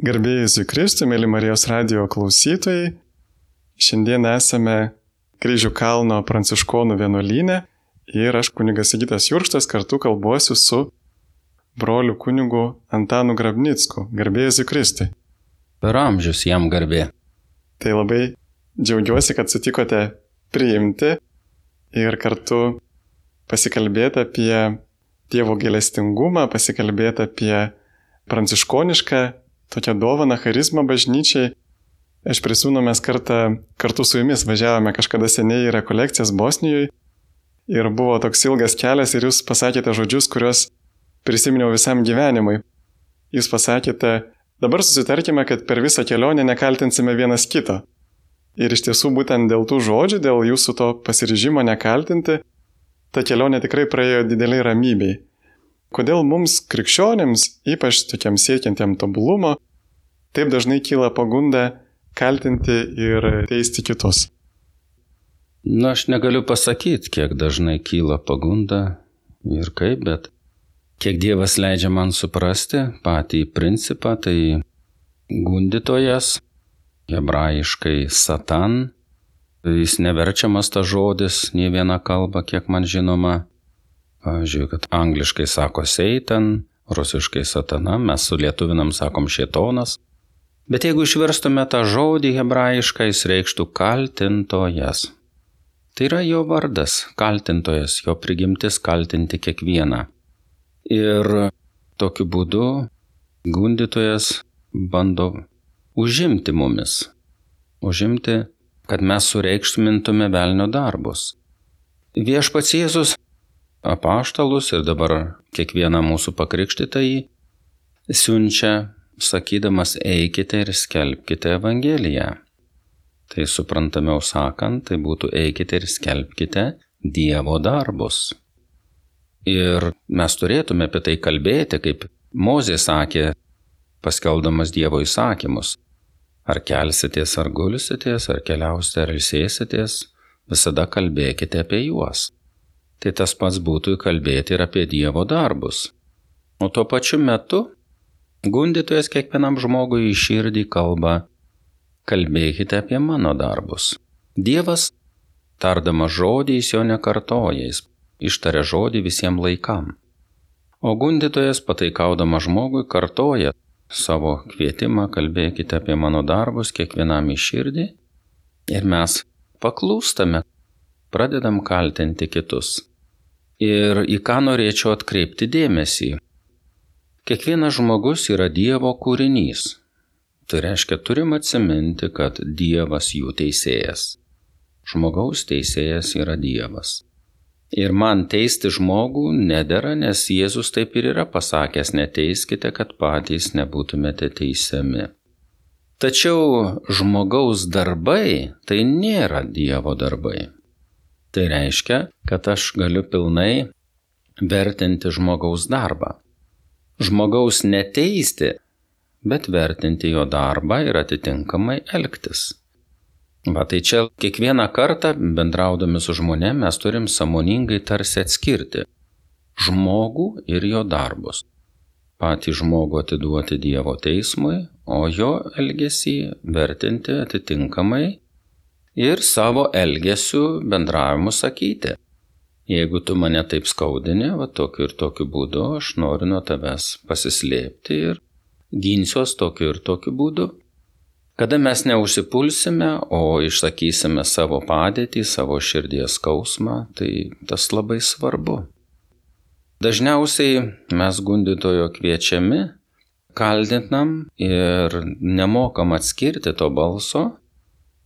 Garbėjus Kristui, mėly Marijos radio klausytojai, šiandien esame Kryžių kalno pranciškonų vienuolynė ir aš kunigas Sigitas Jurštas kartu kalbuosiu su broliu kunigu Antanu Grabnicku. Garbėjus Kristui. Per amžius jam garbė. Tai labai džiaugiuosi, kad sutikote priimti ir kartu pasikalbėti apie Dievo gėlestingumą, pasikalbėti apie pranciškonišką tokią dovaną, charizmą bažnyčiai. Aš prisimenu, mes kartą kartu su jumis važiavome kažkada seniai į rekolekcijas Bosnijoje ir buvo toks ilgas kelias ir jūs pasakėte žodžius, kuriuos prisiminiau visam gyvenimui. Jūs pasakėte, dabar susitarkime, kad per visą kelionę nekaltinsime vienas kito. Ir iš tiesų būtent dėl tų žodžių, dėl jūsų to pasiryžimo nekaltinti, ta kelionė tikrai praėjo dideliai ramybei. Kodėl mums krikščionėms, ypač tokiam siekiantiem tobulumo, taip dažnai kyla pagunda kaltinti ir teisti kitus? Na, aš negaliu pasakyti, kiek dažnai kyla pagunda ir kaip, bet kiek Dievas leidžia man suprasti patį principą, tai gundytojas, hebrajiškai satan, jis neverčiamas ta žodis, nie viena kalba, kiek man žinoma, Pavyzdžiui, kad angliškai sako Seitan, rusiškai satana, mes su lietuvinam sakom šėtonas. Bet jeigu išverstume tą žodį hebrajišką, jis reikštų kaltintojas. Tai yra jo vardas, kaltintojas, jo prigimtis kaltinti kiekvieną. Ir tokiu būdu gundytojas bando užimti mumis. Užimti, kad mes sureikšmintume velnio darbus. Viešpats Jėzus apaštalus ir dabar kiekvieną mūsų pakrikštytąjį siunčia, sakydamas eikite ir skelbkite Evangeliją. Tai suprantamiau sakant, tai būtų eikite ir skelbkite Dievo darbus. Ir mes turėtume apie tai kalbėti, kaip Mozė sakė, paskeldamas Dievo įsakymus. Ar kelsitės, ar gulsitės, ar keliausite, ar ilsėsitės, visada kalbėkite apie juos tai tas pats būtų kalbėti ir apie Dievo darbus. O tuo pačiu metu gundytojas kiekvienam žmogui į širdį kalba, kalbėkite apie mano darbus. Dievas, tardamas žodį, jis jo nekartoja, jis ištaria žodį visiems laikam. O gundytojas, pataikaudamas žmogui, kartoja savo kvietimą, kalbėkite apie mano darbus kiekvienam į širdį ir mes paklūstame, pradedam kaltinti kitus. Ir į ką norėčiau atkreipti dėmesį. Kiekvienas žmogus yra Dievo kūrinys. Tai reiškia, turim atsiminti, kad Dievas jų teisėjas. Žmogaus teisėjas yra Dievas. Ir man teisti žmogų nedėra, nes Jėzus taip ir yra pasakęs, neteiskite, kad patys nebūtumėte teisiami. Tačiau žmogaus darbai tai nėra Dievo darbai. Tai reiškia, kad aš galiu pilnai vertinti žmogaus darbą. Žmogaus neteisti, bet vertinti jo darbą ir atitinkamai elgtis. Va tai čia kiekvieną kartą bendraudami su žmonėmis mes turim samoningai tarsi atskirti žmogų ir jo darbus. Patį žmogų atiduoti Dievo teismui, o jo elgesį vertinti atitinkamai ir savo elgesiu bendravimu sakyti. Jeigu tu mane taip skaudini, va tokiu ir tokiu būdu aš noriu nuo tavęs pasislėpti ir ginsiuos tokiu ir tokiu būdu. Kada mes neužsipulsime, o išsakysime savo padėtį, savo širdies skausmą, tai tas labai svarbu. Dažniausiai mes gundytojo kviečiami, kaldinam ir nemokam atskirti to balso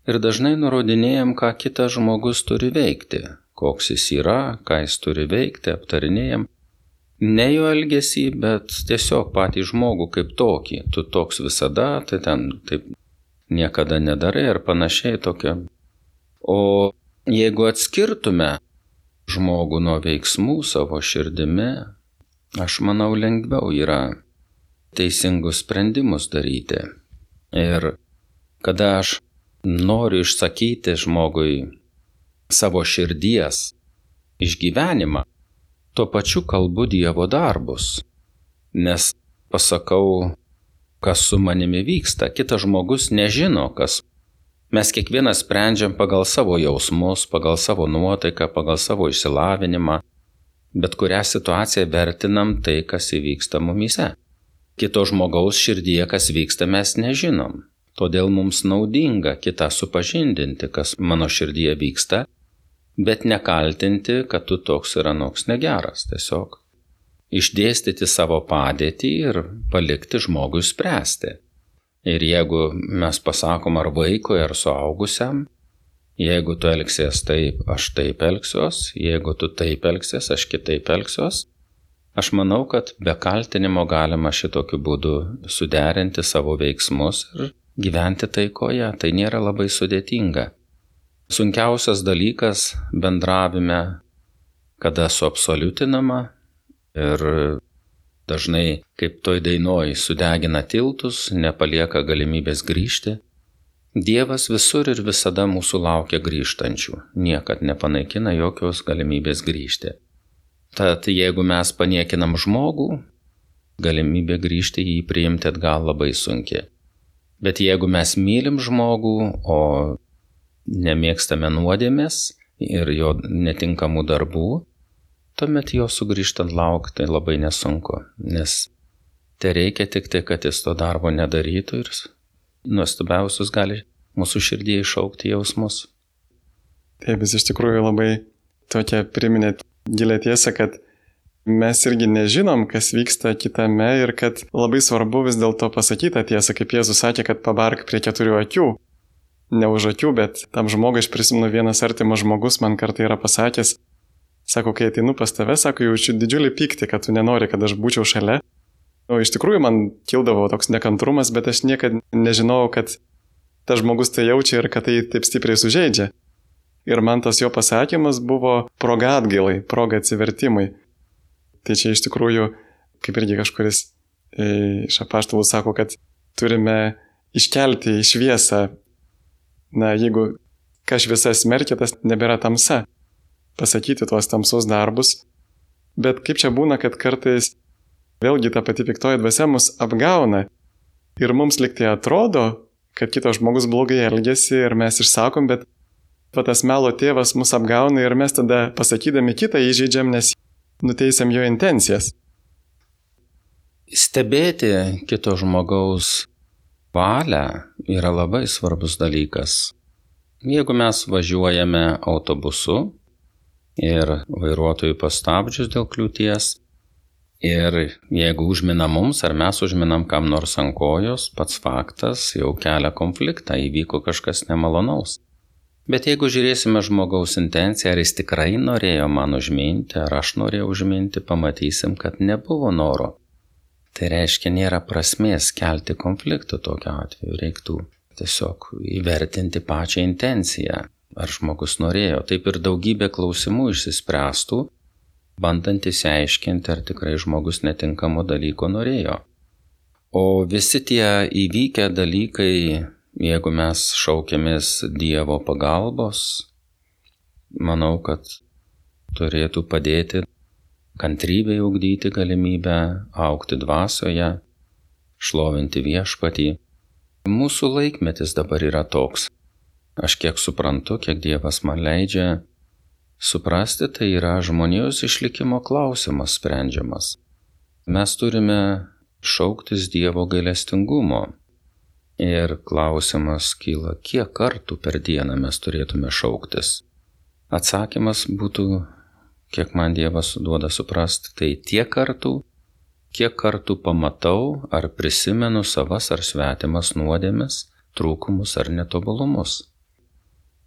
ir dažnai nurodinėjom, ką kitas žmogus turi veikti, koks jis yra, ką jis turi veikti, aptarinėjom. Ne jo elgesį, bet tiesiog patį žmogų kaip tokį. Tu toks visada, tai ten taip niekada nedarai ir panašiai tokia. O jeigu atskirtume žmogų nuo veiksmų savo širdimi, aš manau lengviau yra teisingus sprendimus daryti. Ir kada aš noriu išsakyti žmogui savo širdies išgyvenimą, tuo pačiu kalbu Dievo darbus, nes pasakau, kas su manimi vyksta. Kitas žmogus nežino, kas. Mes kiekvienas sprendžiam pagal savo jausmus, pagal savo nuotaiką, pagal savo išsilavinimą. Bet kurią situaciją vertinam tai, kas įvyksta mumise. Kito žmogaus širdyje, kas vyksta, mes nežinom. Todėl mums naudinga kitą supažindinti, kas mano širdyje vyksta, bet nekaltinti, kad tu toks ir anoks negeras. Tiesiog išdėstyti savo padėtį ir palikti žmogui spręsti. Ir jeigu mes pasakom ar vaikui, ar suaugusiam, jeigu tu elgsies taip, aš taip elgsiuos, jeigu tu taip elgsies, aš kitaip elgsiuos, aš manau, kad be kaltinimo galima šitokiu būdu suderinti savo veiksmus ir gyventi taikoje. Tai nėra labai sudėtinga. Sunkiausias dalykas bendravime, kada suabsoliutinama, Ir dažnai, kaip toj dainoj, sudegina tiltus, nepalieka galimybės grįžti. Dievas visur ir visada mūsų laukia grįžtančių, niekad nepanaikina jokios galimybės grįžti. Tad jeigu mes paniekinam žmogų, galimybė grįžti jį priimti atgal labai sunki. Bet jeigu mes mylim žmogų, o nemėgstame nuodėmės ir jo netinkamų darbų, tuomet jo sugrįžtant laukti labai nesunku, nes tai reikia tik tai, kad jis to darbo nedarytų ir nuostabiausius gali mūsų širdį išaukti jausmus. Taip, jis iš tikrųjų labai tokia priminė gilę tiesą, kad mes irgi nežinom, kas vyksta kitame ir kad labai svarbu vis dėlto pasakyti tą tiesą, kaip Jėzus sakė, kad pabark prie keturių akių. Ne už akių, bet tam žmogui aš prisimenu vienas artimas žmogus man kartą yra pasakęs, Sako, kai ateinu pas tave, sako, jaučiu didžiulį pyktį, kad tu nenori, kad aš būčiau šalia. O iš tikrųjų man kildavo toks nekantrumas, bet aš niekada nežinojau, kad tas žmogus tai jaučia ir kad tai taip stipriai sužeidžia. Ir man tas jo pasakymas buvo proga atgailai, proga atsivertimui. Tai čia iš tikrųjų, kaip irgi kažkuris e, iš apaštalų sako, kad turime iškelti į šviesą. Na, jeigu kažviesa smerkia, tas nebėra tamsa pasakyti tuos tamsus darbus, bet kaip čia būna, kad kartais vėlgi ta pati piktoji dvasia mus apgauna ir mums liktai atrodo, kad kitas žmogus blogai elgesi ir mes išsakom, bet va tas melo tėvas mus apgauna ir mes tada pasakydami kitą įžeidžiam, nes nuteisiam jo intencijas. Stebėti kito žmogaus valią yra labai svarbus dalykas. Jeigu mes važiuojame autobusu ir vairuotojų pastabdžius dėl kliūties. Ir jeigu užmina mums ar mes užminam kam nors ant kojos, pats faktas jau kelia konfliktą, įvyko kažkas nemalonaus. Bet jeigu žiūrėsime žmogaus intenciją, ar jis tikrai norėjo man užminti, ar aš norėjau užminti, pamatysim, kad nebuvo noro. Tai reiškia, nėra prasmės kelti konfliktų tokiu atveju, reiktų tiesiog įvertinti pačią intenciją ar žmogus norėjo. Taip ir daugybė klausimų išsispręstų, bandant įsiaiškinti, ar tikrai žmogus netinkamo dalyko norėjo. O visi tie įvykę dalykai, jeigu mes šaukiamės Dievo pagalbos, manau, kad turėtų padėti kantrybėje ugdyti galimybę aukti dvasioje, šlovinti viešpatį. Mūsų laikmetis dabar yra toks. Aš kiek suprantu, kiek Dievas man leidžia suprasti, tai yra žmonijos išlikimo klausimas sprendžiamas. Mes turime šauktis Dievo gailestingumo. Ir klausimas kyla, kiek kartų per dieną mes turėtume šauktis. Atsakymas būtų, kiek man Dievas duoda suprasti, tai tiek kartų, kiek kartų pamatau ar prisimenu savas ar svetimas nuodėmes, trūkumus ar netobulumus.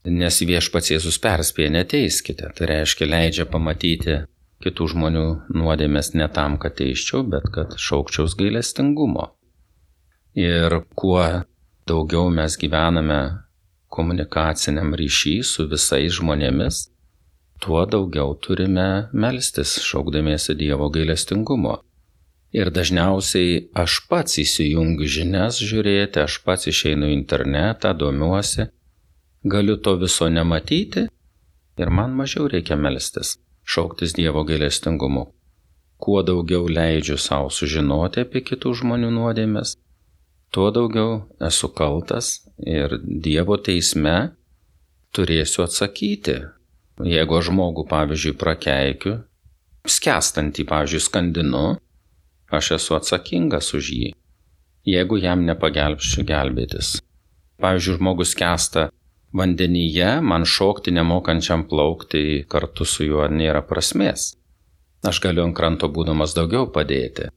Nes viešpats Jėzus perspėja, neteiskite. Tai reiškia, leidžia pamatyti kitų žmonių nuodėmės ne tam, kad teiščiau, bet kad šaukčiaus gailestingumo. Ir kuo daugiau mes gyvename komunikaciniam ryšy su visais žmonėmis, tuo daugiau turime melstis, šaukdamiesi Dievo gailestingumo. Ir dažniausiai aš pats įsijungiu žinias žiūrėti, aš pats išeinu į internetą, domiuosi galiu to viso nematyti ir man mažiau reikia melstis, šauktis Dievo gailestingumu. Kuo daugiau leidžiu savo sužinoti apie kitų žmonių nuodėmės, tuo daugiau esu kaltas ir Dievo teisme turėsiu atsakyti. Jeigu žmogų, pavyzdžiui, prakeikiu, skęstantį, pavyzdžiui, skandinu, aš esu atsakingas už jį. Jeigu jam nepagelbšiu gelbėtis. Pavyzdžiui, žmogus skęsta vandenyje, man šokti nemokančiam plaukti kartu su juo nėra prasmės. Aš galiu ant kranto būdamas daugiau padėti.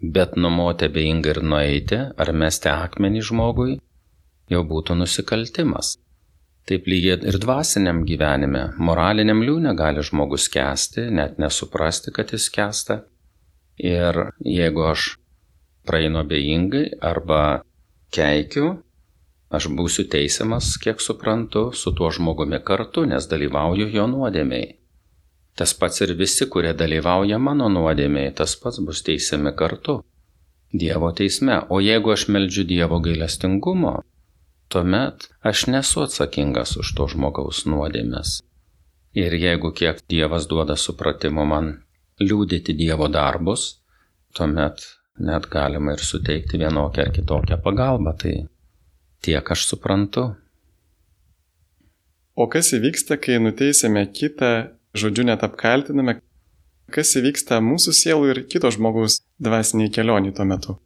Bet numoti abejingai ir nueiti ar mesti akmenį žmogui jau būtų nusikaltimas. Taip lygiai ir dvasiniam gyvenime, moraliniam liūne gali žmogus kesti, net nesuprasti, kad jis kesta. Ir jeigu aš praeinu abejingai arba keikiu, aš būsiu teisiamas, kiek suprantu, su tuo žmogumi kartu, nes dalyvauju jo nuodėmiai. Tas pats ir visi, kurie dalyvauja mano nuodėmiai, tas pats bus teisiami kartu. Dievo teisme. O jeigu aš meldžiu Dievo gailestingumo, tuomet aš nesu atsakingas už to žmogaus nuodėmės. Ir jeigu kiek Dievas duoda supratimo man liūdėti Dievo darbus, tuomet net galima ir suteikti vienokią ar kitokią pagalbą. Tai tiek aš suprantu. O kas įvyksta, kai nuteisėme kitą, žodžiu, net apkaltiname, kas įvyksta mūsų sielų ir kito žmogaus dvasiniai kelioniai tuo metu?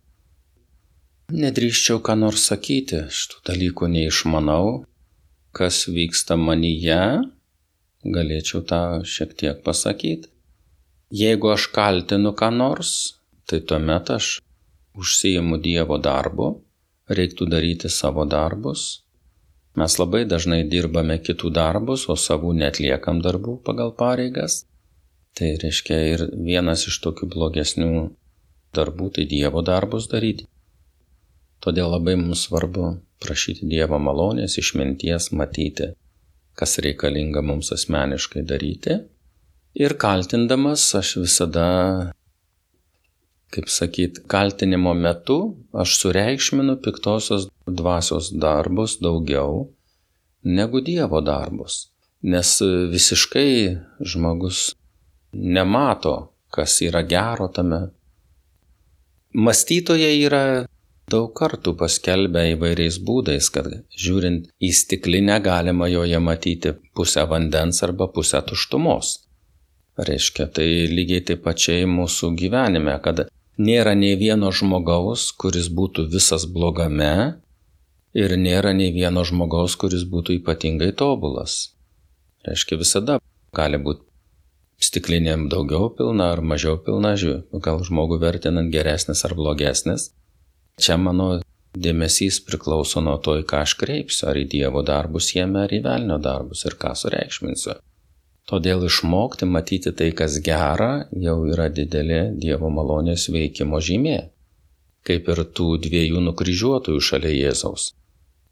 Nedrįščiau ką nors sakyti, šitų dalykų neišmanau, kas vyksta manyje, galėčiau tą šiek tiek pasakyti. Jeigu aš kaltinu ką nors, tai tuomet aš užsijimu Dievo darbu, reiktų daryti savo darbus. Mes labai dažnai dirbame kitų darbus, o savų netliekam darbų pagal pareigas. Tai reiškia ir vienas iš tokių blogesnių darbų tai Dievo darbus daryti. Todėl labai mums svarbu prašyti Dievo malonės, išminties, matyti, kas reikalinga mums asmeniškai daryti. Ir kaltindamas aš visada, kaip sakyt, kaltinimo metu aš sureikšminu piktosios dvasios darbus daugiau negu Dievo darbus. Nes visiškai žmogus nemato, kas yra gero tame. Mąstytojai yra daug kartų paskelbę įvairiais būdais, kad žiūrint į stiklinę galima joje matyti pusę vandens arba pusę tuštumos. Reiškia, tai lygiai taip pačiai mūsų gyvenime, kad nėra nei vieno žmogaus, kuris būtų visas blogame ir nėra nei vieno žmogaus, kuris būtų ypatingai tobulas. Reiškia, visada gali būti stiklinėm daugiau pilna ar mažiau pilna, žiūrėjau, gal žmogų vertinant geresnis ar blogesnis, Čia mano dėmesys priklauso nuo to, į ką aš kreipsiu, ar į Dievo darbus jame, ar į velnio darbus ir ką sureikšminsiu. Todėl išmokti matyti tai, kas gera, jau yra didelė Dievo malonės veikimo žymė, kaip ir tų dviejų nukryžiuotųjų šalia Jėzaus.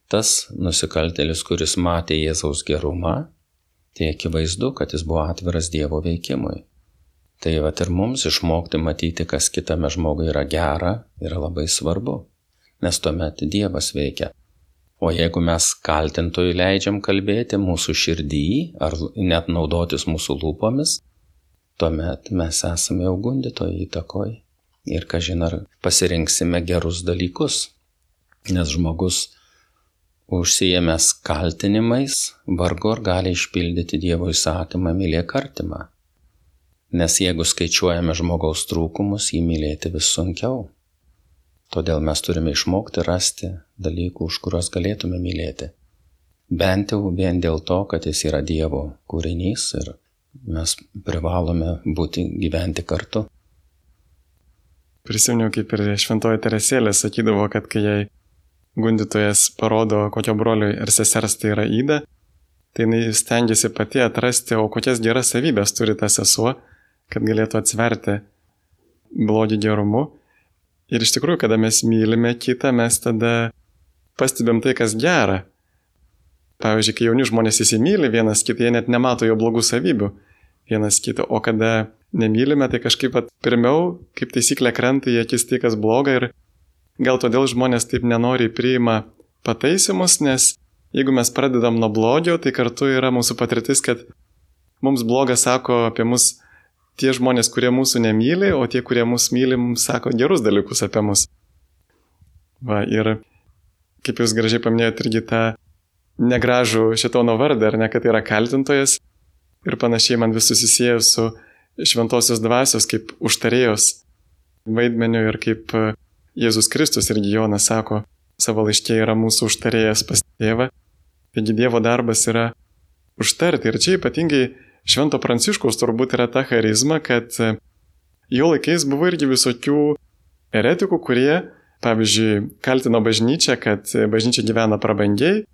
Tas nusikaltelis, kuris matė Jėzaus gerumą, tai akivaizdu, kad jis buvo atviras Dievo veikimui. Tai va ir mums išmokti matyti, kas kitame žmogui yra gera, yra labai svarbu, nes tuomet Dievas veikia. O jeigu mes kaltintojui leidžiam kalbėti mūsų širdį ar net naudotis mūsų lūpomis, tuomet mes esame jau gundytojai įtakoj. Ir kažin ar pasirinksime gerus dalykus, nes žmogus užsijėmęs kaltinimais vargu ar gali išpildyti Dievo įsakymą mylėk artimą. Nes jeigu skaičiuojame žmogaus trūkumus, jį mylėti vis sunkiau. Todėl mes turime išmokti rasti dalykų, už kuriuos galėtume mylėti. Bent jau vien dėl to, kad jis yra Dievo kūrinys ir mes privalome būti gyventi kartu. Prisiminiau, kaip ir šventoji Teresėlė sakydavo, kad kai jai gundytojas parodo, kokio brolio ir sesers tai yra įda, tai jinai stengiasi pati atrasti, o kokias geras savybės turi ta sesuo kad galėtų atsverti blogį gerumu. Ir iš tikrųjų, kada mes mylime kitą, mes tada pastebėm tai, kas gera. Pavyzdžiui, kai jauni žmonės įsimylė vienas kitą, jie net nemato jo blogų savybių vienas kitą, o kada nemylime, tai kažkaip pat pirmiau, kaip taisyklė, krenta į akis tai, kas bloga ir gal todėl žmonės taip nenori priima pataisimus, nes jeigu mes pradedam nuo blogio, tai kartu yra mūsų patirtis, kad mums blogas sako apie mus tie žmonės, kurie mūsų nemyli, o tie, kurie mūsų myli, mums sako gerus dalykus apie mus. Va, ir kaip jūs gražiai paminėjote, irgi tą negražų šitono vardą, ar ne, kad yra kaltintojas. Ir panašiai man vis susisėjau su šventosios dvasios kaip užtarėjos vaidmeniu ir kaip e, Jėzus Kristus irgi Jonas sako savo laiškė yra mūsų užtarėjas pas tėvą. Taigi Dievo darbas yra užtarti. Ir čia ypatingai Švento Pranciškaus turbūt yra ta charizma, kad e, jo laikais buvo irgi visokių eretikų, kurie, pavyzdžiui, kaltino bažnyčią, kad bažnyčia gyvena prabangiai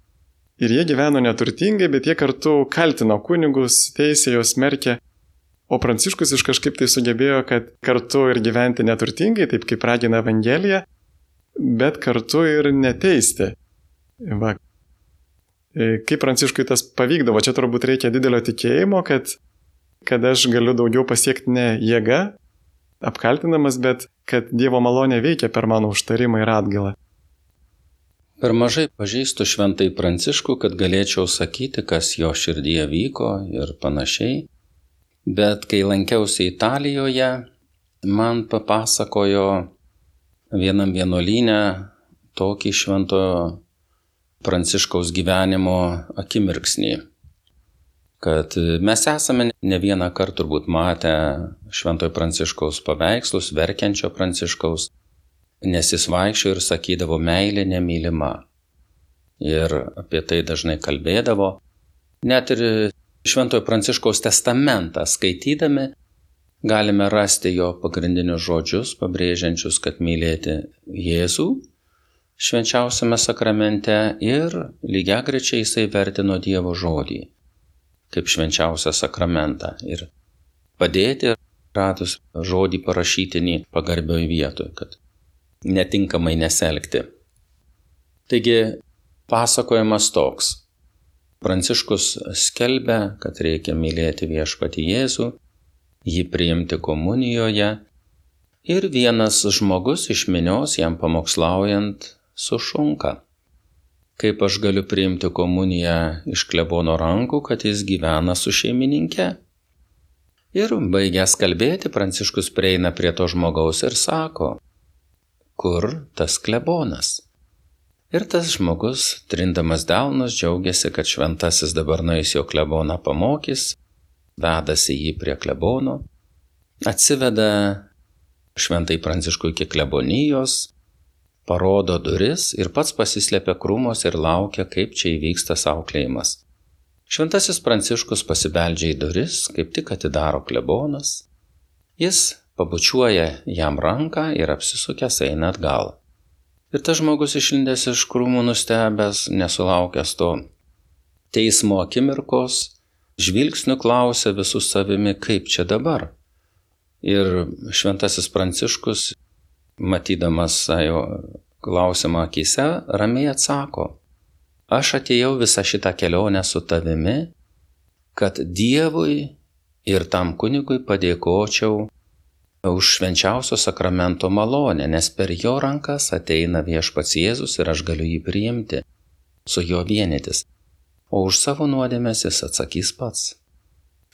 ir jie gyveno neturtingai, bet jie kartu kaltino kunigus, teisė juos smerkė. O Pranciškus iš kažkaip tai sugebėjo, kad kartu ir gyventi neturtingai, taip kaip ragina Evangelija, bet kartu ir neteisti. Va. E, kaip Pranciškui tas pavykdavo, čia turbūt reikia didelio tikėjimo, kad, kad aš galiu daugiau pasiekti ne jėga, apkaltinamas, bet kad Dievo malonė veikia per mano užtarimą ir atgalą. Per mažai pažįstu šventai Pranciškų, kad galėčiau sakyti, kas jo širdyje vyko ir panašiai. Bet kai lankiausi Italijoje, man papasakojo vienam vienuolynę tokį šventojo Pranciškaus gyvenimo akimirksnį, kad mes esame ne vieną kartą turbūt matę šventojo Pranciškaus paveikslus, verkiančio Pranciškaus, nes jis vaikščio ir sakydavo meilė nemylima. Ir apie tai dažnai kalbėdavo. Net ir Šventojo Pranciškaus testamentą skaitydami galime rasti jo pagrindinius žodžius, pabrėžiančius, kad mylėti Jėzų švenčiausiame sakramente ir lygia grečiai jisai vertino Dievo žodį kaip švenčiausią sakramentą ir padėti radus žodį parašytinį pagarbioj vietoj, kad netinkamai neselgti. Taigi pasakojimas toks. Pranciškus skelbia, kad reikia mylėti viešpati Jėzų, jį priimti komunijoje ir vienas žmogus iš minios jam pamokslaujant sušunka. Kaip aš galiu priimti komuniją iš klebono rankų, kad jis gyvena su šeimininkė? Ir baigęs kalbėti, Pranciškus prieina prie to žmogaus ir sako, kur tas klebonas. Ir tas žmogus, trindamas delnus, džiaugiasi, kad šventasis dabar nueis jo kleboną pamokys, vedasi jį prie klebono, atsiveda šventai pranciškui iki klebonijos, parodo duris ir pats pasislėpia krūmos ir laukia, kaip čia įvyksta auklėjimas. Šventasis pranciškus pasibeldžia į duris, kaip tik atidaro klebonas. Jis pabučiuoja jam ranką ir apsisukęs eina atgal. Ir tas žmogus išlindęs iš krūmų nustebęs, nesulaukęs to teismo akimirkos, žvilgsniu klausia visus savimi, kaip čia dabar. Ir šventasis pranciškus, matydamas jo klausimą akise, ramiai atsako, aš atėjau visą šitą kelionę su tavimi, kad Dievui ir tam kunigui padėkočiau už švenčiausio sakramento malonę, nes per jo rankas ateina viešpats Jėzus ir aš galiu jį priimti, su juo vienytis, o už savo nuodėmės jis atsakys pats.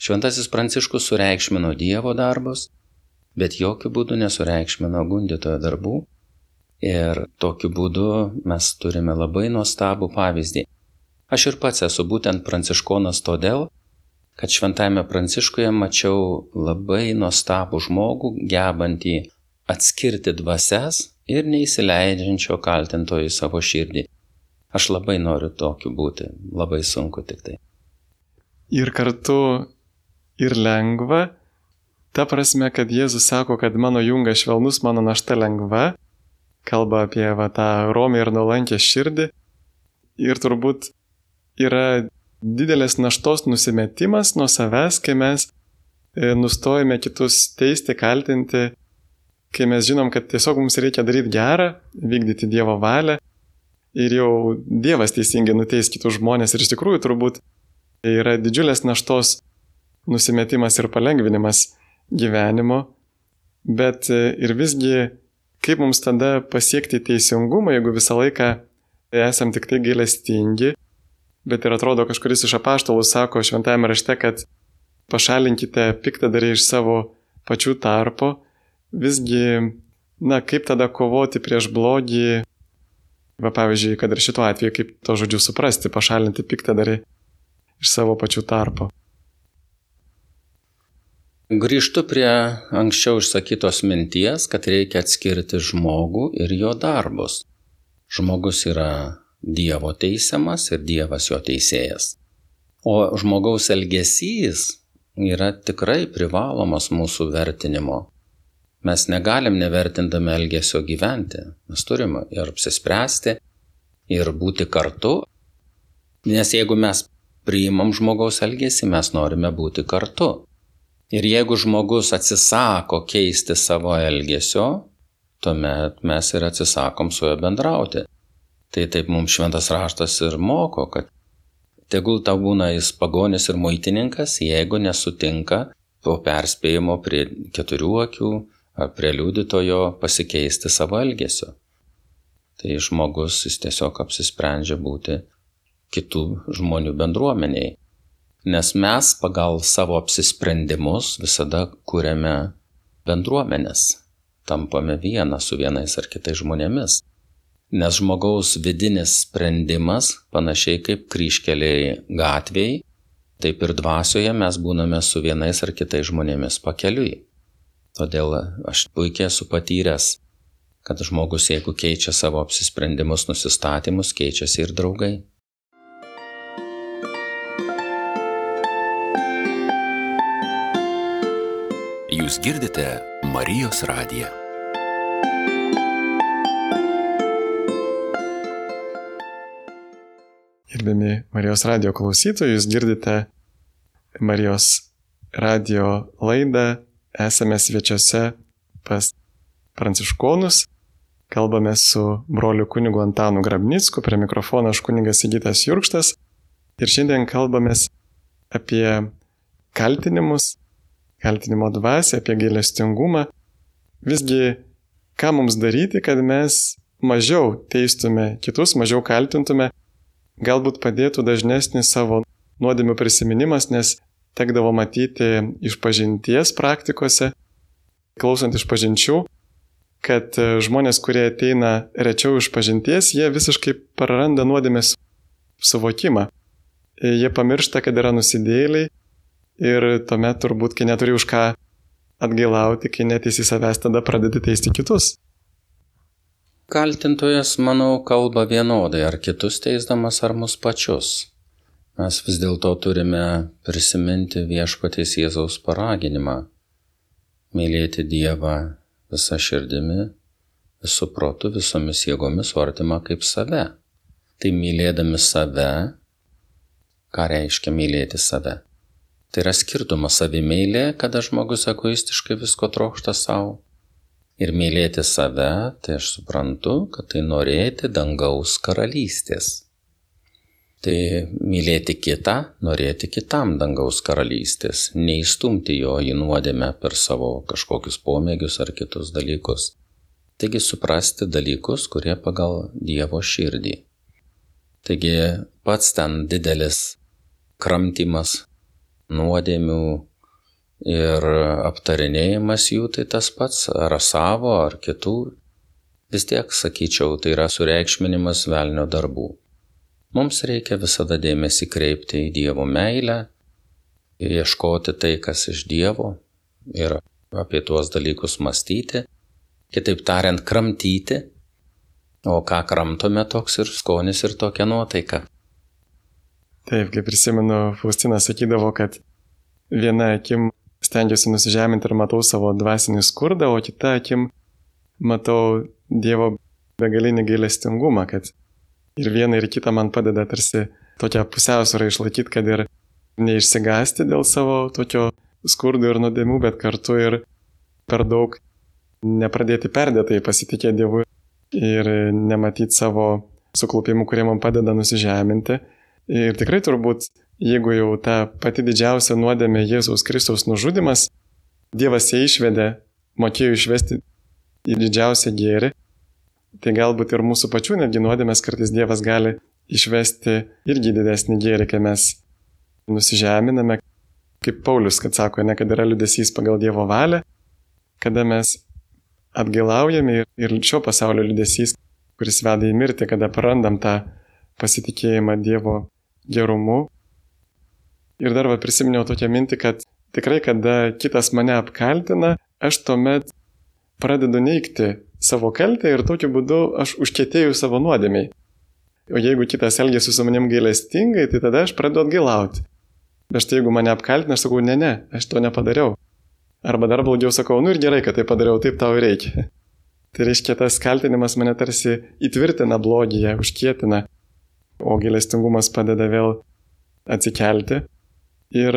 Šventasis Pranciškus sureikšmino Dievo darbus, bet jokių būdų nesureikšmino gundytojo darbų ir tokiu būdu mes turime labai nuostabų pavyzdį. Aš ir pats esu būtent pranciškonas todėl, kad šventame pranciškoje mačiau labai nuostabų žmogų, gebantį atskirti dvasias ir neįsileidžiančio kaltintojo į savo širdį. Aš labai noriu tokiu būti, labai sunku tik tai. Ir kartu ir lengva, ta prasme, kad Jėzus sako, kad mano jungas švelnus, mano našta lengva, kalba apie va, tą romį ir nuolankę širdį. Ir turbūt yra didelės naštos nusimetimas nuo savęs, kai mes e, nustojame kitus teisti, kaltinti, kai mes žinom, kad tiesiog mums reikia daryti gerą, vykdyti Dievo valią. Ir jau Dievas teisingai nuteis kitus žmonės. Ir iš tikrųjų turbūt yra didžiulės naštos nusimetimas ir palengvinimas gyvenimo, bet e, ir visgi kaip mums tada pasiekti teisingumą, jeigu visą laiką esam tik tai gailestingi bet ir atrodo kažkuris iš apaštalų sako šventajame rašte, kad pašalinkite piktadarį iš savo pačių tarpo, visgi, na, kaip tada kovoti prieš blogį, Va pavyzdžiui, kad ir šituo atveju, kaip to žodžiu suprasti, pašalinti piktadarį iš savo pačių tarpo. Grįžtu prie anksčiau išsakytos minties, kad reikia atskirti žmogų ir jo darbus. Žmogus yra Dievo teisiamas ir Dievas jo teisėjas. O žmogaus elgesys yra tikrai privalomas mūsų vertinimo. Mes negalim nevertindami elgesio gyventi. Mes turim ir apsispręsti, ir būti kartu. Nes jeigu mes priimam žmogaus elgesį, mes norime būti kartu. Ir jeigu žmogus atsisako keisti savo elgesio, tuomet mes ir atsisakom su juo bendrauti. Tai taip mums šventas raštas ir moko, kad tegul tau būna jis pagonis ir muitininkas, jeigu nesutinka po perspėjimo prie keturių akių ar prie liudytojo pasikeisti savo elgesio. Tai žmogus jis tiesiog apsisprendžia būti kitų žmonių bendruomeniai. Nes mes pagal savo apsisprendimus visada kūrėme bendruomenės, tampame vieną su vienais ar kitais žmonėmis. Nes žmogaus vidinis sprendimas, panašiai kaip kryškeliai gatviai, taip ir dvasioje mes būname su vienais ar kitais žmonėmis pakeliui. Todėl aš puikiai esu patyręs, kad žmogus, jeigu keičia savo apsisprendimus, nusistatymus, keičiasi ir draugai. Jūs girdite Marijos radiją. Gerbiami Marijos radio klausytojai, jūs girdite Marijos radio laidą, esame svečiuose pas pranciškonus, kalbame su broliu kunigu Antanu Grabnicku, prie mikrofono aš kunigas Sigitas Jurkštas ir šiandien kalbame apie kaltinimus kaltinimo dvasę, apie gailestingumą. Visgi, ką mums daryti, kad mes mažiau teistume kitus, mažiau kaltintume, galbūt padėtų dažnesnis savo nuodėmių prisiminimas, nes tekdavo matyti iš pažinties praktikose, klausant iš pažinčių, kad žmonės, kurie ateina rečiau iš pažinties, jie visiškai praranda nuodėmės suvokimą. Jie pamiršta, kad yra nusidėliai Ir tuomet turbūt, kai neturi už ką atgailauti, kai neteisi savęs, tada pradedi teisti kitus. Kaltintojas, manau, kalba vienodai, ar kitus teisdamas, ar mus pačius. Mes vis dėlto turime prisiminti viešpatės Jėzaus paraginimą - mylėti Dievą visą širdimi, visų protų, visomis jėgomis, o artimą kaip save. Tai mylėdami save, ką reiškia mylėti save? Tai yra skirtumas savimeilė, kada žmogus egoistiškai visko trokšta savo. Ir mylėti save, tai aš suprantu, kad tai norėti dangaus karalystės. Tai mylėti kitą, norėti kitam dangaus karalystės, neįstumti jo į nuodėmę per savo kažkokius pomėgius ar kitus dalykus. Taigi suprasti dalykus, kurie pagal Dievo širdį. Taigi pats ten didelis kramtymas nuodėmių ir aptarinėjimas jų tai tas pats, ar savo, ar kitų, vis tiek, sakyčiau, tai yra sureikšminimas velnio darbų. Mums reikia visada dėmesį kreipti į Dievo meilę, ieškoti tai, kas iš Dievo ir apie tuos dalykus mąstyti, kitaip tariant, kramtyti, o ką kramtome toks ir skonis ir tokia nuotaika. Taip, kaip prisimenu, Faustina sakydavo, kad viena akim stengiuosi nusižeminti ir matau savo dvasinį skurdą, o kita akim matau Dievo begalinį gailestingumą, kad ir viena ir kita man padeda tarsi tokią pusiausvyrą išlaikyti, kad ir neišsigasti dėl savo tokio skurdo ir nuodėmių, bet kartu ir per daug nepradėti perdėtai pasitikėti Dievu ir nematyti savo suklupimų, kurie man padeda nusižeminti Ir tikrai turbūt, jeigu jau ta pati didžiausia nuodėmė Jėzaus Kristaus nužudimas, Dievas ją išvedė, mokėjo išvesti į didžiausią gėrį, tai galbūt ir mūsų pačių netgi nuodėmės kartais Dievas gali išvesti irgi didesnį gėrį, kai mes nusižeminame, kaip Paulius, kad sako, ne, kad yra liudesys pagal Dievo valią, kada mes atgailaujame ir, šio pasaulio liudesys, kuris veda į mirtį, kada prarandam tą pasitikėjimą Dievo gerumu. Ir dar va prisiminiau tokią mintį, kad tikrai, kada kitas mane apkaltina, aš tuomet pradedu neikti savo kaltę ir tokiu būdu aš užkėtėjau savo nuodėmiai. O jeigu kitas elgėsi su manim gailestingai, tai tada aš pradedu atgailauti. Bet štai jeigu mane apkaltina, aš sakau, ne, ne, aš to nepadariau. Arba dar blogiau sakau, nu ir gerai, kad tai padariau, taip tau reikia. Tai reiškia, tas kaltinimas mane tarsi įtvirtina blogyje, užkėtina, o gailestingumas padeda vėl atsikelti. Ir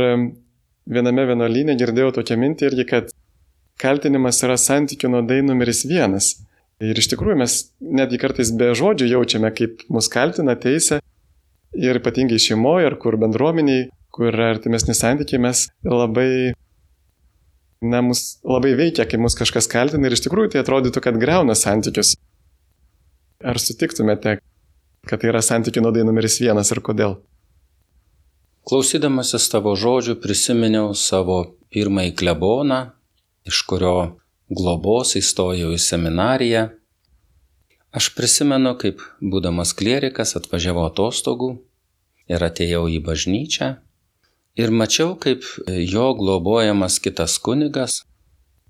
viename vienolyne girdėjau tokią mintį irgi, kad kaltinimas yra santykių nuodai numeris vienas. Ir iš tikrųjų mes netgi kartais be žodžių jaučiame, kaip mus kaltina teisė ir ypatingai šeimoje ar kur bendruomeniai, kur artimesni santykiai mes labai, na, mus labai veikia, kai mus kažkas kaltina ir iš tikrųjų tai atrodytų, kad greuna santykius. Ar sutiktumėte, kad tai yra santykių nuodai numeris vienas ir kodėl? Klausydamasis tavo žodžių prisiminiau savo pirmąjį kleboną, iš kurio globos įstojau į seminariją. Aš prisimenu, kaip būdamas klierikas atvažiavau atostogų ir atėjau į bažnyčią ir mačiau, kaip jo globojamas kitas kunigas,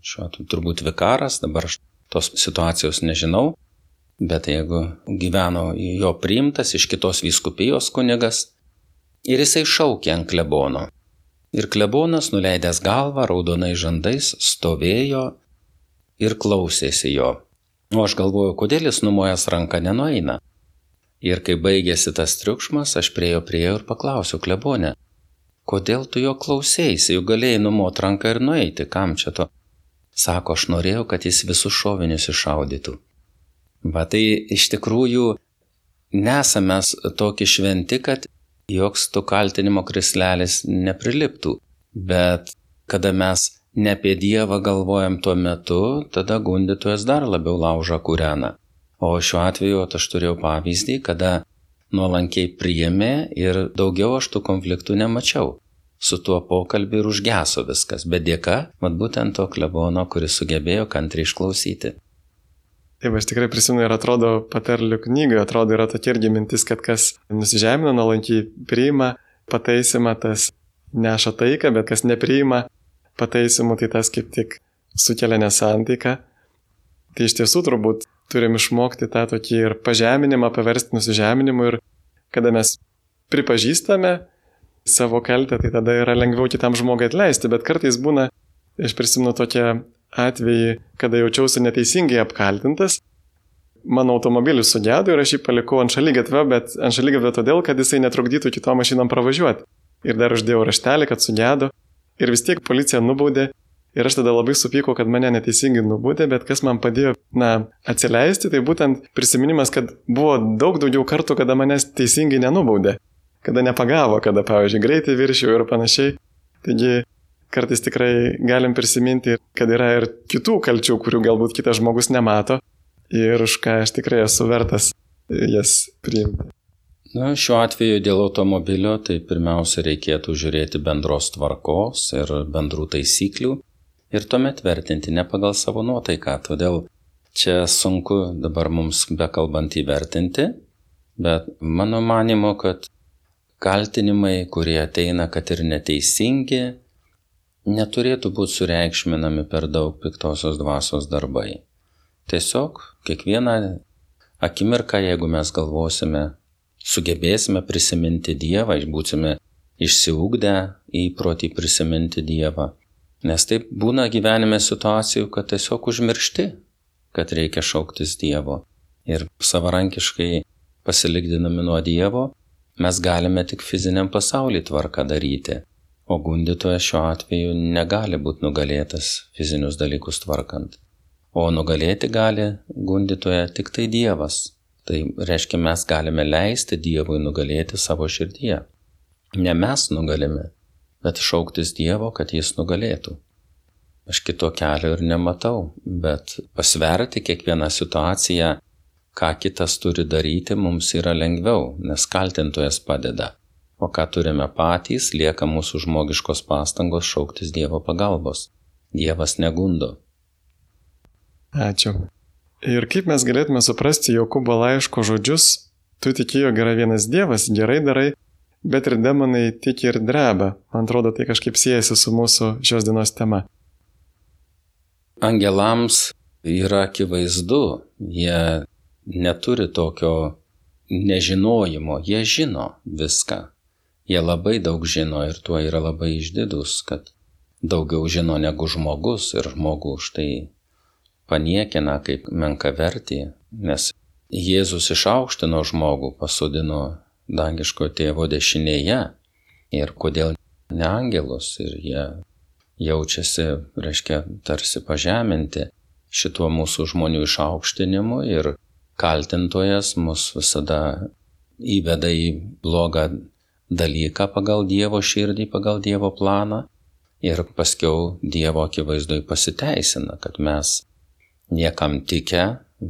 šiuo atveju turbūt vikaras, dabar aš tos situacijos nežinau, bet jeigu gyveno jo priimtas iš kitos vyskupijos kunigas, ir jisai šaukė ant klebono. Ir klebonas, nuleidęs galvą, raudonai žandais, stovėjo ir klausėsi jo. O aš galvoju, kodėl jis numojas ranką nenueina. Ir kai baigėsi tas triukšmas, aš prie jo prieėjau ir paklausiau klebonę, kodėl tu jo klausėsi, juk galėjai numot ranką ir nueiti, kam čia to? Sako, aš norėjau, kad jis visus šovinius iššaudytų. Bet tai iš tikrųjų nesame tokie šventi, kad joks tu kaltinimo krislelis nepriliptų. Bet kada mes ne apie Dievą galvojam tuo metu, tada gundytojas dar labiau laužą kūreną. O šiuo atveju aš turėjau pavyzdį, kada nuolankiai priėmė ir daugiau aš tų konfliktų nemačiau. Su tuo pokalbiu ir užgeso viskas, bet dėka, mat būtent to klebono, kuris sugebėjo kantriai išklausyti. Taip, aš tikrai prisimenu ir atrodo patarlių knygoje, atrodo yra tokia irgi mintis, kad kas nusižemina, nuolankiai priima pataisimą, tas neša taiką, bet kas nepriima pataisimų, tai tas kaip tik sukelia nesantaiką. Tai iš tiesų turbūt turim išmokti tą tokį ir pažeminimą paversti nusižeminimu ir kada mes pripažįstame savo kaltę, tai tada yra lengviau kitam žmogui atleisti, bet kartais būna, aš prisimenu tokią atvejį, kada jaučiausi neteisingai apkaltintas, mano automobilis sugedo ir aš jį palikau ant šalygatvio, bet ant šalygatvio todėl, kad jisai netrukdytų kitom mašinom pravažiuoti. Ir dar uždėjau raštelį, kad sugedo, Ir vis tiek policija nubaudė. Ir aš tada labai supykau, kad mane neteisingai nubaudė, bet kas man padėjo, na, atsileisti, tai būtent prisiminimas, kad buvo daug daugiau kartų, kada manęs teisingai nenubaudė. Kada nepagavo, kada, pavyzdžiui, greitai viršiau ir panašiai. Taigi kartais tikrai galim prisiminti, kad yra ir kitų kalčių, kurių galbūt kitas žmogus nemato ir už ką aš tikrai esu vertas jas priimti. Na, šiuo atveju dėl automobilio tai pirmiausia reikėtų žiūrėti bendros tvarkos ir bendrų taisyklių ir tuomet vertinti ne pagal savo nuotaiką. Todėl čia sunku dabar mums bekalbant įvertinti, bet mano manimo, kad kaltinimai, kurie ateina, kad ir neteisingi, neturėtų būti sureikšminami per daug piktosios dvasios darbai. Tiesiog kiekvieną akimirką, jeigu mes galvosime, sugebėsime prisiminti Dievą, būsime išsiugdę įprotį prisiminti Dievą. Nes taip būna gyvenime situacijų, kad tiesiog užmiršti, kad reikia šauktis Dievo. Ir savarankiškai pasilikdinami nuo Dievo, mes galime tik fiziniam pasauliu tvarką daryti. O gundytojas šiuo atveju negali būti nugalėtas fizinius dalykus tvarkant. O nugalėti gali gundytoja tik tai Dievas, Tai reiškia, mes galime leisti Dievui nugalėti savo širdyje. Ne mes nugalime, bet šauktis Dievo, kad jis nugalėtų. Aš kito kelio ir nematau, bet pasverti kiekvieną situaciją, ką kitas turi daryti, mums yra lengviau, nes kaltintojas padeda. O ką turime patys, lieka mūsų žmogiškos pastangos šauktis Dievo pagalbos. Dievas negundo. Ačiū. Ir kaip mes galėtume suprasti Jokūbo laiško žodžius, tu tiki, jog yra vienas Dievas, gerai darai, bet ir demonai tiki ir dreba. Man atrodo, tai kažkaip siejasi su mūsų šios dienos tema. Angelams yra akivaizdu, jie neturi tokio nežinojimo, jie žino viską. Jie labai daug žino ir tuo yra labai išdidus, kad daugiau žino negu žmogus ir žmogų už tai paniekina kaip menkavertį, nes Jėzus išaukštino žmogų, pasodino dangiško tėvo dešinėje ir kodėl ne angelus ir jie jaučiasi, reiškia, tarsi pažeminti šituo mūsų žmonių išaukštinimu ir kaltintojas mus visada įveda į blogą dalyką pagal Dievo širdį, pagal Dievo planą ir paskiau Dievo akivaizdoj pasiteisina, kad mes niekam tikę,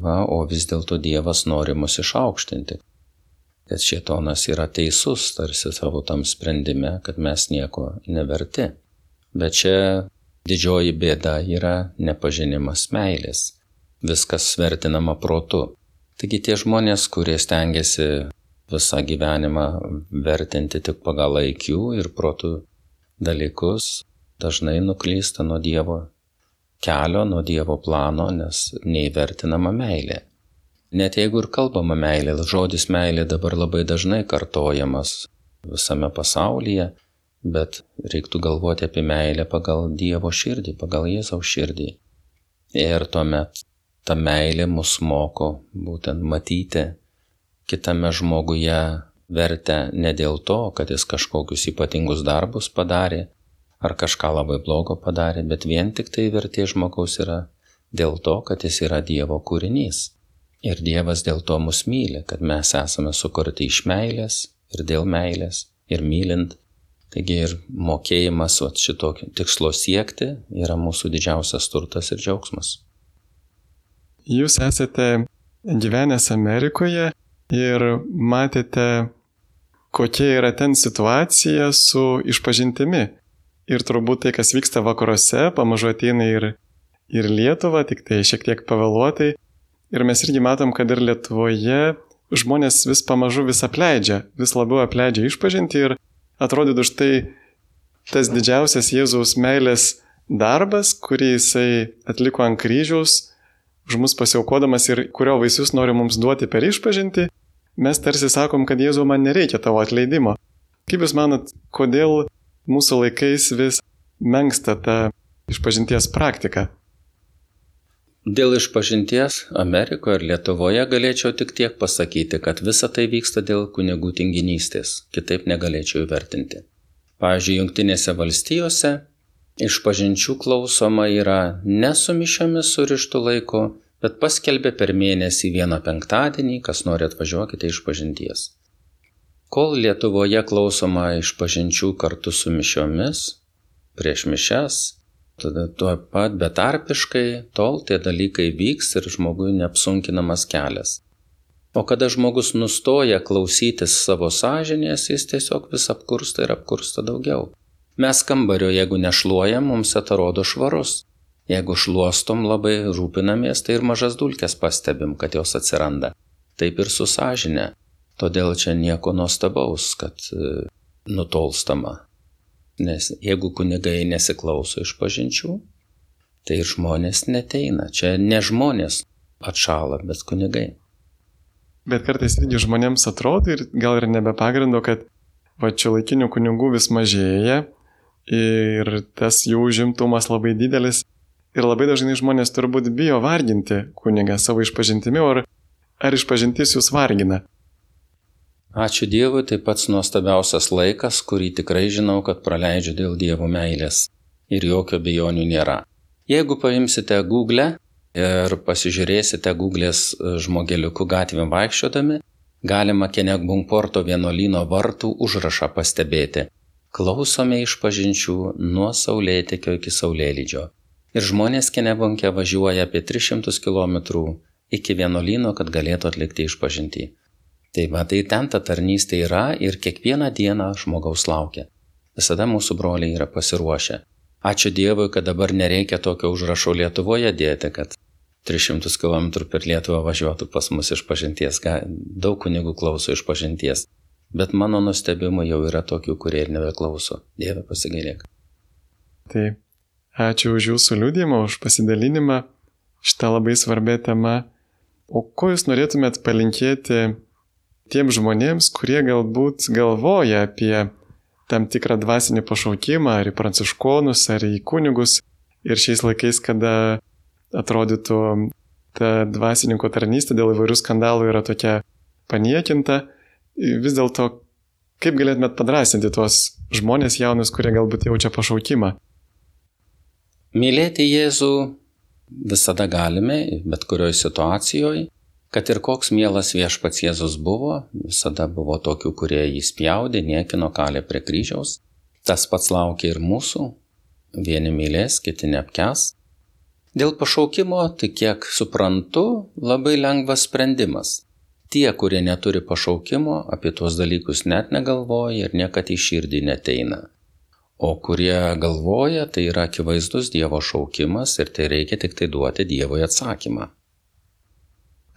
va, o vis dėlto Dievas nori mus išaukštinti. Kad šietonas yra teisus tarsi savo tam sprendime, kad mes nieko neverti. Bet čia didžioji bėda yra nepažinimas meilės. Viskas svertinama protu. Taigi tie žmonės, kurie stengiasi visą gyvenimą vertinti tik pagal IQ ir protų dalykus, dažnai nuklysta nuo Dievo kelio, nuo Dievo plano, nes neįvertinama meilė. Net jeigu ir kalbama meilė, žodis meilė dabar labai dažnai kartojamas visame pasaulyje, bet reiktų galvoti apie meilę pagal Dievo širdį, pagal Jėzaus širdį. Ir tuomet ta meilė mus moko būtent matyti kitame žmoguje vertę ne dėl to, kad jis kažkokius ypatingus darbus padarė ar kažką labai blogo padarė, bet vien tik tai vertė žmogaus yra dėl to, kad jis yra Dievo kūrinys. Ir Dievas dėl to mus myli, kad mes esame sukurti iš meilės ir dėl meilės ir mylint. Taigi ir mokėjimas šito tikslo siekti yra mūsų didžiausias turtas ir džiaugsmas. Jūs esate gyvenęs Amerikoje ir matėte, kokia yra ten situacija su išpažintimi. Ir turbūt tai, kas vyksta vakaruose, pamažu ateina ir, ir Lietuva, tik tai šiek tiek pavėluotai. Ir mes irgi matom, kad ir Lietuvoje žmonės vis pamažu vis apleidžia, vis labiau apleidžia išpažinti ir atrodytų štai tas didžiausias Jėzaus meilės darbas, kurį jisai atliko ant kryžiaus, už mus pasiaukodamas ir kurio vaisius nori mums duoti per išpažinti, mes tarsi sakom, kad Jėzau man nereikia tavo atleidimo. Kaip Jūs manot, kodėl mūsų laikais vis menksta ta išpažinties praktika? Dėl išpažinties Amerikoje ir Lietuvoje galėčiau tik tiek pasakyti, kad visa tai vyksta dėl kunigų tinginystės, kitaip negalėčiau įvertinti. Pavyzdžiui, Junktinėse valstijose išpažinčių klausoma yra ne su mišiomis surištų laiko, bet paskelbė per mėnesį vieną penktadienį, kas nori atvažiuokite iš pažinties. Kol Lietuvoje klausoma iš pažinčių kartu su mišiomis, prieš mišes, tada tuo pat betarpiškai, tol tie dalykai vyks ir žmogui neapsunkinamas kelias. O kada žmogus nustoja klausytis savo sąžinės, jis tiesiog vis apkursta ir apkursta daugiau. Mes kambario, jeigu nešluojam, mums atrodo švarus. Jeigu šluostom labai rūpinamės, tai ir mažas dulkes pastebim, kad jos atsiranda. Taip ir su sąžinė. Todėl čia nieko nuostabaus, kad e, nutolstama. Nes jeigu kunigai nesiklauso iš pažinčių, tai ir žmonės neteina. Čia ne žmonės atšala, bet kunigai. Bet kartais irgi žmonėms atrodo ir gal ir nebe pagrindo, kad va čia laikinių kunigų vis mažėja ir tas jų užimtumas labai didelis Ir labai dažnai žmonės turbūt bijo varginti kunigą savo išpažintimi, ar, ar išpažintis jūs vargina. Ačiū Dievui, tai pats nuostabiausias laikas, kurį tikrai žinau, kad praleidžiu dėl Dievo meilės. Ir jokio bejonių nėra. Jeigu paimsite Google ir pasižiūrėsite Google'ės žmogeliukų gatvėm vaikščiodami, galima Kenegbunkporto vienuolino vartų užrašą pastebėti. Klausome iš pažinčių nuo saulėtekio iki saulėlydžio ir žmonės Kenebonke važiuoja apie 300 km iki vienuolyno, kad galėtų atlikti išpažinti. Tai va, tai ten ta tarnystė yra ir kiekvieną dieną žmogaus laukia. Visada mūsų broliai yra pasiruošę. Ačiū Dievui, kad dabar nereikia tokio užrašo Lietuvoje dėti, kad 300 km per Lietuvą važiuotų pas mus iš pažinties, daug kunigų klauso iš pažinties. Bet mano nustebimu jau yra tokių, kurie ir nebeklauso. Dieve pasigailėk. Tai ačiū už jūsų liūdimą, už pasidalinimą šitą labai svarbę temą. O ko jūs norėtumėt palinkėti tiems žmonėms, kurie galbūt galvoja apie tam tikrą dvasinį pašaukimą, ar į pranciškonus, ar į kunigus. Ir šiais laikais, kada atrodytų ta dvasininko tarnystė dėl įvairių skandalų yra tokia paniekinta, vis dėlto kaip galėtumėt padrasinti tuos žmonės jaunus, kurie galbūt jaučia pašaukimą? Mylėti Jėzų visada galime, bet kurioje situacijoje, kad ir koks mielas viešpats Jėzus buvo, visada buvo tokių, kurie jį spjaudė, niekino kalė prie kryžiaus. Tas pats laukia ir mūsų. Vieni mylės, kiti neapkes. Dėl pašaukimo, tai kiek suprantu, labai lengvas sprendimas. Tie, kurie neturi pašaukimo, apie tuos dalykus net negalvoja ir niekad į širdį neteina. O kurie galvoja, tai yra akivaizdus Dievo šaukimas ir tai reikia tik tai duoti Dievui atsakymą.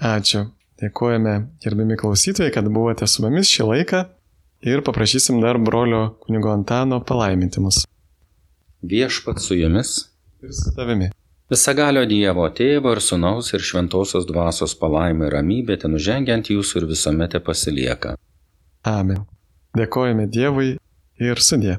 Ačiū. Dėkojame, gerbimi klausytojai, kad buvote su mumis šį laiką ir paprašysim dar brolio kunigo Antano palaiminti mus. Viešpat su jumis. Ir su tavimi. Visagalio Dievo tėvo ir sunaus ir šventosios dvasios palaimai ramybė ten žengiant jūsų ir visuomet pasilieka. Amen. Dėkojame Dievui ir sudė.